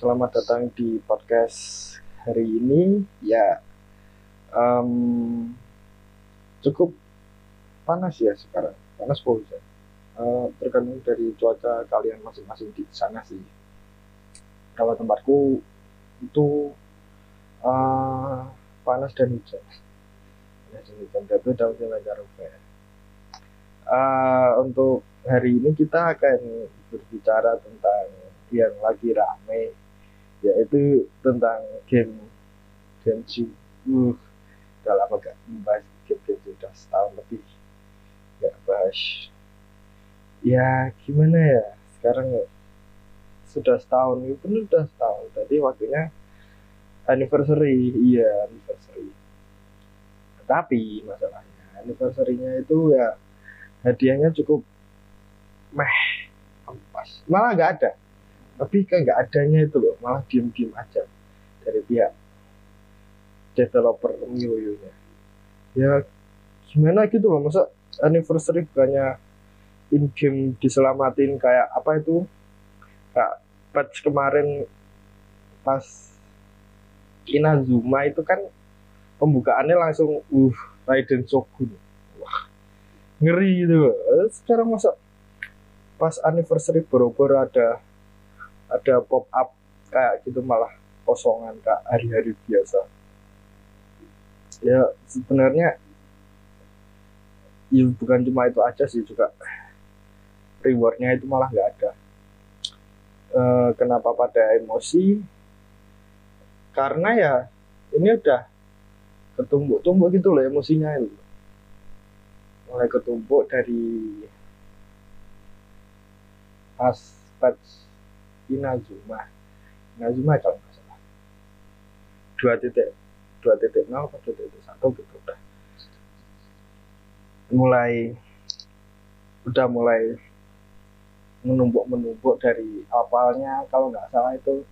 selamat datang di podcast hari ini. Ya, em, cukup panas ya sekarang, panas full ya. Eh, tergantung dari cuaca kalian masing-masing di sana sih. Kalau tempatku itu eh, panas dan hujan. Panas dan hujan, tapi mulai Eh, untuk hari ini kita akan berbicara tentang yang lagi rame yaitu tentang game Genshin uh udah lama gak membahas game Genshin udah setahun lebih gak bahas. Ya gimana ya? Sekarang ya, sudah setahun. Itu bener udah setahun. Tadi waktunya anniversary. Iya anniversary. Tapi masalahnya anniversary-nya itu ya hadiahnya cukup meh ampas. Malah nggak ada tapi kan nggak adanya itu loh malah diem-diem aja dari pihak developer MIUI nya ya gimana gitu loh masa anniversary bukannya in game diselamatin kayak apa itu? Kayak patch kemarin pas Inazuma itu kan pembukaannya langsung uh Raiden Shogun. Wah ngeri gitu sekarang masa pas anniversary boro-boro ada ada pop up kayak gitu malah kosongan kak hari-hari biasa. Ya sebenarnya ya bukan cuma itu aja sih juga rewardnya itu malah nggak ada. E, kenapa pada emosi? Karena ya ini udah ketumbuk-tumbuk gitu loh emosinya itu. Mulai ketumbuk dari patch Inazuma Inazuma kalau nggak salah dua titik dua titik nol atau dua titik satu gitu udah. Mulai udah mulai menumpuk menumpuk dari awalnya kalau nggak salah itu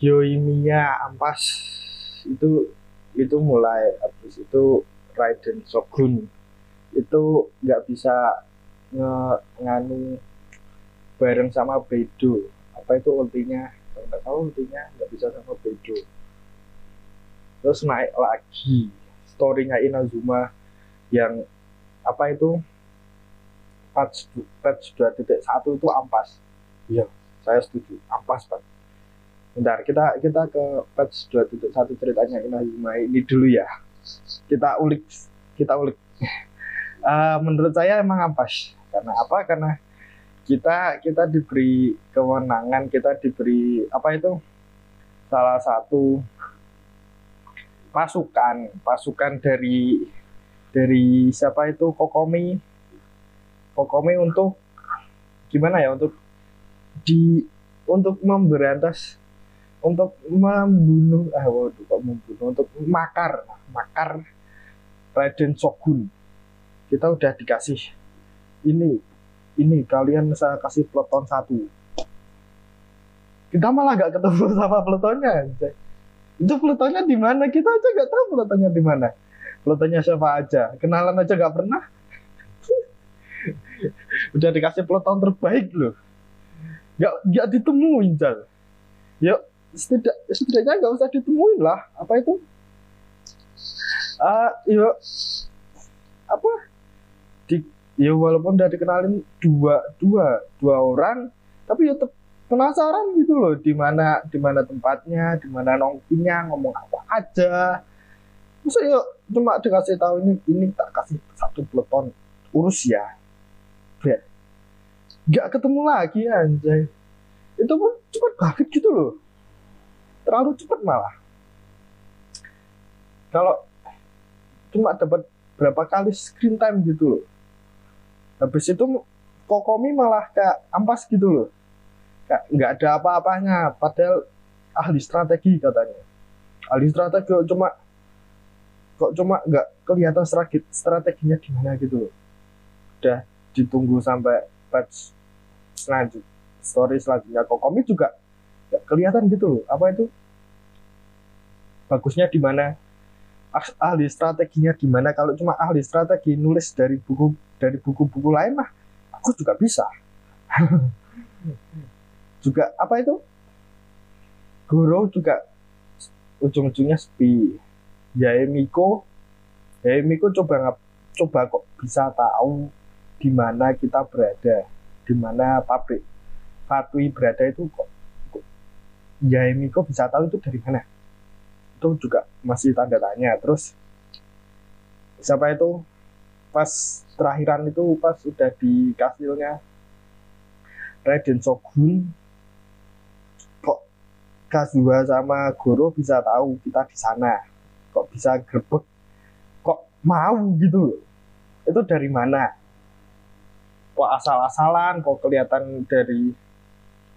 Yoimiya Ampas itu itu mulai habis itu Raiden Shogun. Itu nggak bisa nge nganu bareng sama Bedo. Apa itu ultinya? Kalau nggak tahu ultinya nggak bisa sama Bedo. Terus naik lagi. Storynya Inazuma yang apa itu? Patch patch dua titik satu itu ampas. Iya. Saya setuju ampas pak. Bentar kita kita ke patch dua titik satu ceritanya Inazuma ini dulu ya. Kita ulik kita ulik. Uh, menurut saya emang ampas. Karena apa? Karena kita kita diberi kewenangan kita diberi apa itu? Salah satu pasukan pasukan dari dari siapa itu? Kokomi. Kokomi untuk gimana ya? Untuk di untuk memberantas untuk membunuh ah waduh kok membunuh? Untuk makar makar Raiden Shogun. Kita udah dikasih ini ini kalian saya kasih peleton satu. Kita malah gak ketemu sama peletonnya itu peletonnya di mana? Kita aja gak tahu peletonnya di mana. Peletonnya siapa aja. Kenalan aja gak pernah. Udah dikasih peleton terbaik loh. Gak gak ditemuin cal yuk setidak setidaknya gak usah ditemuin lah. Apa itu? Uh, yuk apa? Di ya walaupun udah dikenalin dua dua dua orang tapi ya tetap penasaran gitu loh di mana di mana tempatnya di mana nongkinya ngomong apa aja. Masa ya cuma dikasih tahu ini ini tak kasih satu peleton urus ya. Ya nggak ketemu lagi anjay. Itu pun cepat banget gitu loh. Terlalu cepat malah. Kalau cuma dapat berapa kali screen time gitu loh habis itu Kokomi malah kayak ampas gitu loh. Kayak nggak ada apa-apanya. Padahal ahli strategi katanya. Ahli strategi kok cuma kok cuma nggak kelihatan strategi strateginya gimana gitu loh. Udah ditunggu sampai patch selanjut story selanjutnya. Kokomi juga nggak kelihatan gitu loh. Apa itu? Bagusnya di mana ahli strateginya gimana? Kalau cuma ahli strategi nulis dari buku dari buku-buku lain mah aku juga bisa. Juga apa itu? Goro juga ujung-ujungnya sepi. Ya Miko ya Miko coba ngap coba kok bisa tahu di mana kita berada di mana pabrik Fatui berada itu kok, kok ya Miko bisa tahu itu dari mana itu juga masih tanda tanya. Terus siapa itu? Pas terakhiran itu pas sudah di kastilnya Raiden Shogun kok Kazuha sama Goro bisa tahu kita di sana? Kok bisa grebek kok mau gitu loh? Itu dari mana? Kok asal-asalan kok kelihatan dari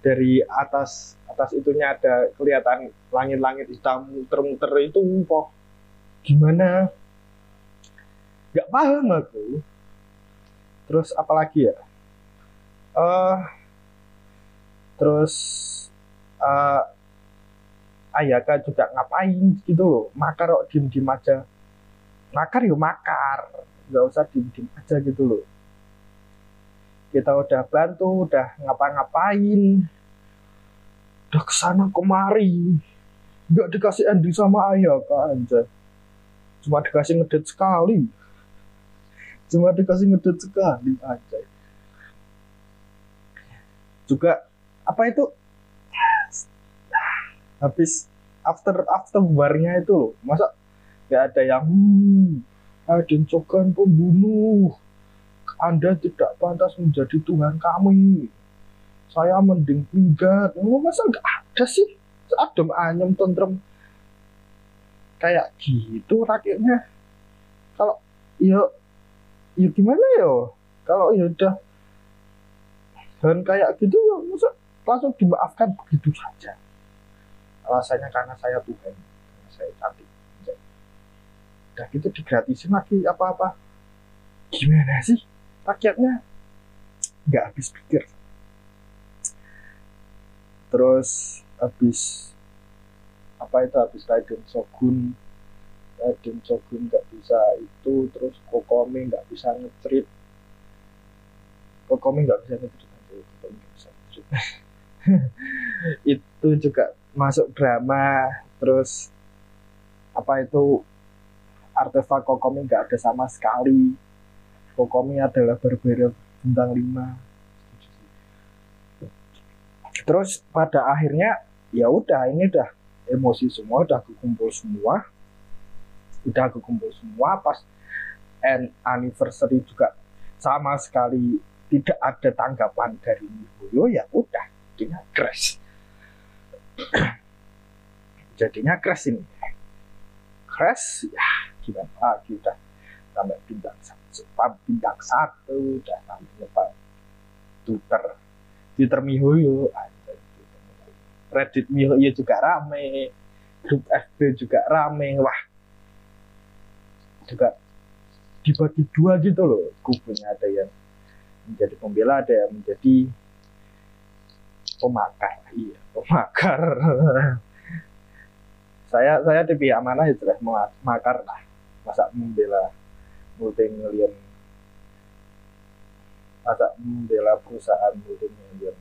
dari atas atas itunya ada kelihatan langit-langit hitam muter-muter itu kok gimana? Nggak paham aku. Terus apalagi ya? Uh, terus uh, Ayaka juga ngapain gitu loh? Makar kok diem diem aja. Makar yuk makar. Nggak usah diem diem aja gitu loh kita udah bantu udah ngapa-ngapain. Udah ke sana kemari. Nggak dikasih ending sama Ayaka aja cuma dikasih ngedet sekali. Cuma dikasih ngedet sekali aja juga apa itu? Habis after after warnya itu loh. Masa nggak ada yang hmm, Aden Cogan pembunuh anda tidak pantas menjadi Tuhan kami. Saya mending minggat oh, masa nggak ada sih? Adem anyem tentrem. Kayak gitu rakyatnya kalau ya ya gimana ya? Kalau ya udah dan kayak gitu ya masa langsung dimaafkan begitu saja. Alasannya karena saya Tuhan karena saya cantik. Udah gitu digratisin lagi apa-apa. Gimana sih rakyatnya nggak habis pikir. Terus habis apa itu habis Raiden Shogun. Raden Shogun nggak bisa itu terus Kokomi nggak bisa ngetrit Kokomi nggak bisa ngetrit Kokomi nggak bisa ngetrit itu juga masuk drama terus apa itu artefak Kokomi nggak ada sama sekali Kokomi adalah berbeda bintang 5 terus pada akhirnya ya udah ini udah emosi semua udah kumpul semua. Udah kumpul semua pas and anniversary juga sama sekali tidak ada tanggapan dari Mihoyo ya udah jadinya crash. Jadinya crash ini. Crash ya gimana lagi udah sampai bintang satu bintang satu udah sampai nyepa Twitter Twitter Mihoyo Reddit Mihoyo juga rame. Grup FB juga rame. Wah. Juga dibagi dua gitu loh. Kubunya ada yang menjadi pembela ada yang menjadi pemakar. Iya pemakar. Saya saya di pihak mana ya jelas makar lah. Masa membela multi million masa membela perusahaan multi million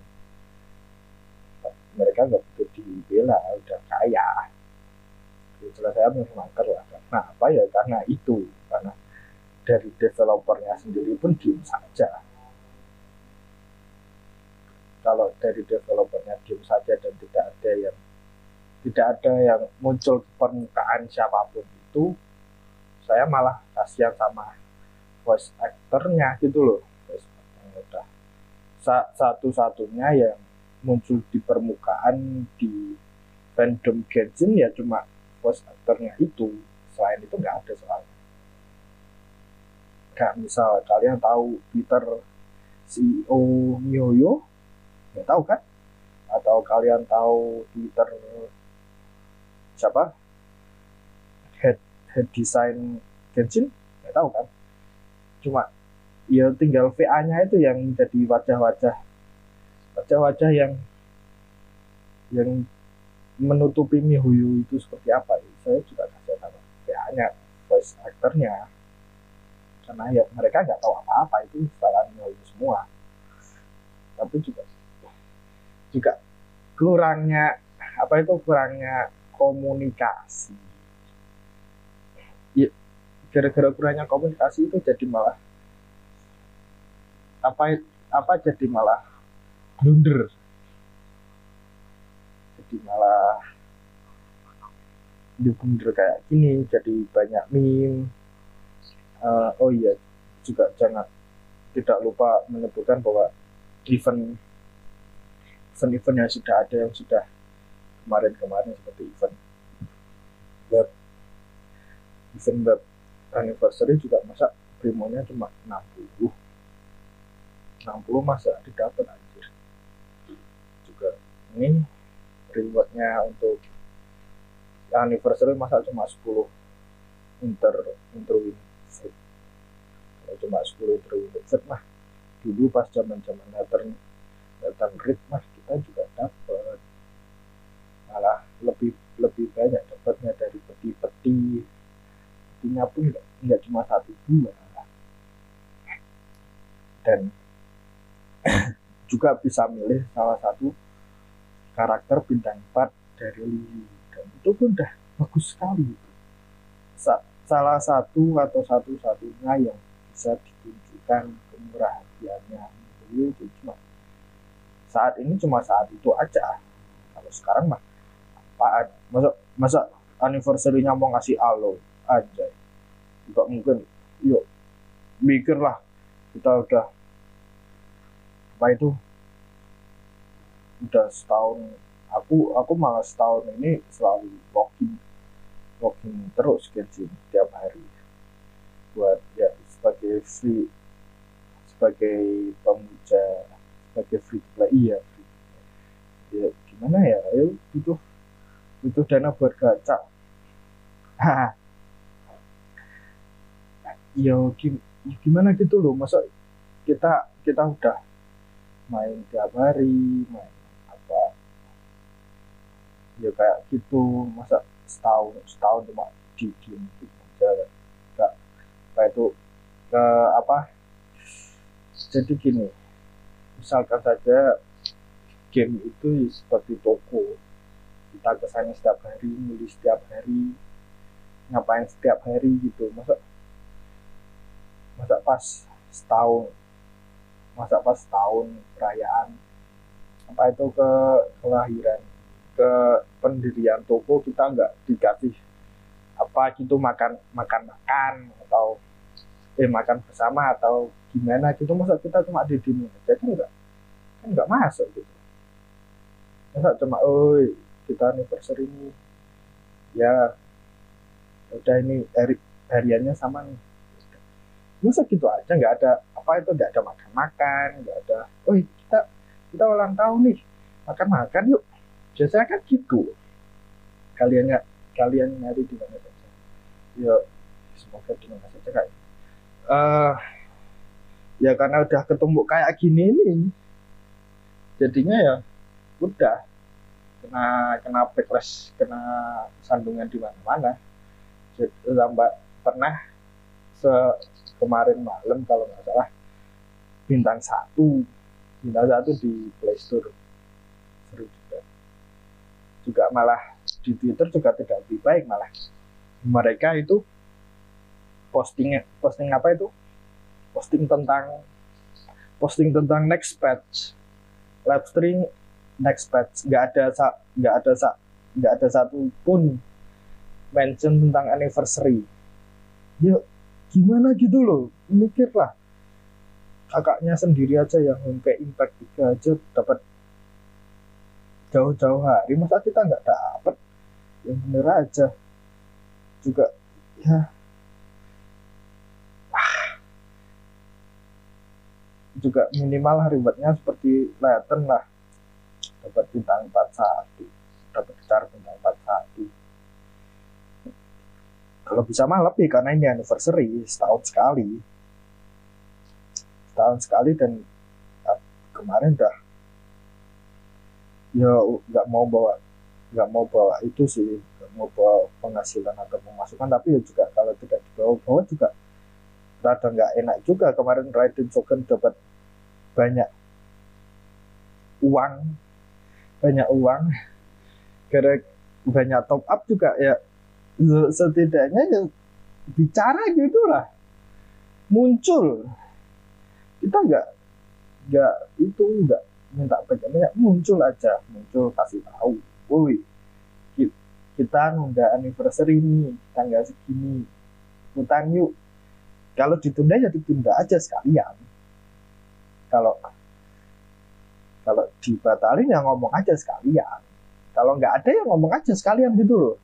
mereka nggak butuh dibela udah kaya. Jelas saya makar lah Nah, apa ya? Karena itu, karena dari developernya sendiri pun diem saja. Kalau dari developernya diem saja dan tidak ada yang tidak ada yang muncul permukaan siapa pun itu, saya malah kasihan sama voice actornya gitu loh. udah satu-satunya yang muncul di permukaan di fandom Genshin ya cuma voice actornya itu. Selain itu nggak ada soalnya. Kayak misal kalian tahu Twitter CEO Miyoyo? Nggak tahu kan? Atau kalian tahu Twitter siapa head design Genshin? Nggak tahu kan. Cuma ya tinggal VA-nya itu yang jadi wajah-wajah. Wajah-wajah yang yang menutupi Mihoyo itu seperti apa. Ya saya juga kasih tahu hanya voice actornya. Karena ya mereka nggak tahu apa-apa itu salah itu semua. Tapi juga juga kurangnya apa itu kurangnya komunikasi gara-gara kurangnya komunikasi itu jadi malah apa apa jadi malah blunder? Jadi malah di blunder kayak gini jadi banyak meme. Uh, oh iya juga jangan tidak lupa menyebutkan bahwa event event-event yang sudah ada yang sudah kemarin-kemarin seperti event web event web anniversary juga masa primonya cuma 60 60 masa didapat anjir. Juga ini rewardnya untuk anniversary masa cuma 10 inter kalau cuma 10 interwin free mah dulu pas zaman zaman Nathan Nathan Reed mah kita juga dapat. Malah lebih lebih banyak dapatnya dari peti-peti petinya pun nggak cuma satu dua. Dan juga bisa milih salah satu karakter bintang 4 dari Lily. Dan itu pun udah bagus sekali. Sa salah satu atau satu-satunya yang bisa ditunjukkan kemurahan hatiannya itu cuma saat ini cuma saat itu aja. Kalau sekarang mah apaan masa masa anniversary-nya mau ngasih alo aja. Juga mungkin. Yuk mikirlah. Kita udah apa itu? Udah setahun. Aku aku malah setahun ini selalu login login terus Genshin tiap hari. Buat ya sebagai free sebagai pemuja sebagai free to play. Iya free ya gimana ya? Ayo butuh butuh dana buat gacha ya gimana gitu loh masa kita kita udah main tiap hari main apa ya kayak gitu masa setahun setahun cuma di game gitu aja kayak itu ke apa jadi gini misalkan saja game itu seperti toko kita ke sana setiap hari nulis setiap hari ngapain setiap hari gitu masa masa pas setahun masa pas tahun perayaan apa itu ke kelahiran ke pendirian toko kita nggak dikasih apa gitu makan makan makan atau eh makan bersama atau gimana gitu. Masa kita cuma di demo jadi enggak kan nggak masuk gitu. Masa cuma oh kita anniversary ini ya udah ini hari hariannya sama nih masa gitu aja nggak ada apa itu nggak ada makan-makan nggak ada oh kita kita ulang tahun nih makan-makan yuk. Biasanya kan gitu. Kalian nggak kalian nyari di mana saja. Ya semoga di mana saja kayak uh, ya karena udah ketemu kayak gini nih jadinya ya udah. Kena kena backlash kena sandungan di mana-mana. Sampai pernah se kemarin malam kalau nggak salah bintang satu. Bintang satu di Play Store. Seru juga. Juga malah di Twitter juga tidak lebih baik malah mereka itu postingnya posting apa itu? Posting tentang posting tentang next patch. Live stream next patch. Nggak ada nggak ada nggak ada satu pun mention tentang anniversary. Yuk gimana gitu loh? Mikirlah. Kakaknya sendiri aja yang sampai impact tiga aja dapat jauh-jauh hari. Masa kita nggak dapat yang bener aja. Juga ya. Juga minimal ribetnya seperti Latin lah. Dapat bintang 41 dapat car bintang 41 kalau bisa mah lebih karena ini anniversary setahun sekali. Setahun sekali dan ya, kemarin udah ya nggak mau bawa nggak mau bawa itu sih nggak mau bawa penghasilan atau pemasukan tapi ya juga kalau tidak dibawa-bawa juga rada nggak enak juga. Kemarin Raiden Shogun dapat banyak uang banyak uang gara banyak top up juga ya setidaknya ya bicara gitu lah. Muncul. Kita nggak nggak itu nggak minta banyak-banyak muncul aja. Muncul kasih tahu. Woi kita nunda anniversary ini tanggal segini. Ikutan yuk. Kalau ditunda ya ditunda aja sekalian. Kalau kalau dibatalin ya ngomong aja sekalian. Kalau nggak ada ya ngomong aja sekalian gitu loh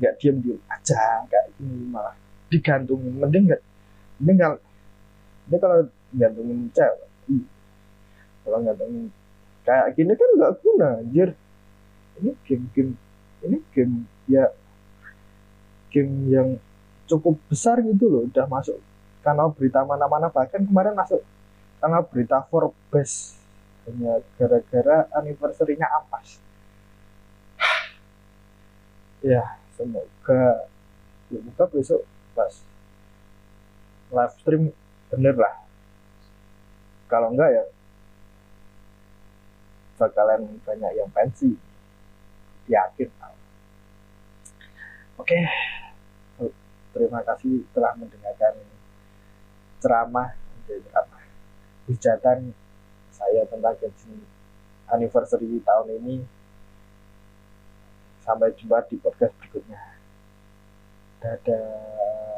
nggak diem diem aja kayak gini malah digantungin. Mending nggak mending kalau ini kalau gantungin cewek kalau gantungin kayak gini kan nggak guna anjir. Ini game-game ini game ya game yang cukup besar gitu loh. Udah masuk kanal berita mana-mana bahkan kemarin masuk kanal berita Forbes. Hanya gara-gara anniversary-nya ampas. Ya semoga semoga besok pas live stream bener lah. Kalau enggak ya bakalan banyak yang pensi yakin oke. Terima kasih telah mendengarkan ceramah ceramah hujatan saya tentang anniversary tahun ini sampai jumpa di podcast berikutnya. Dadah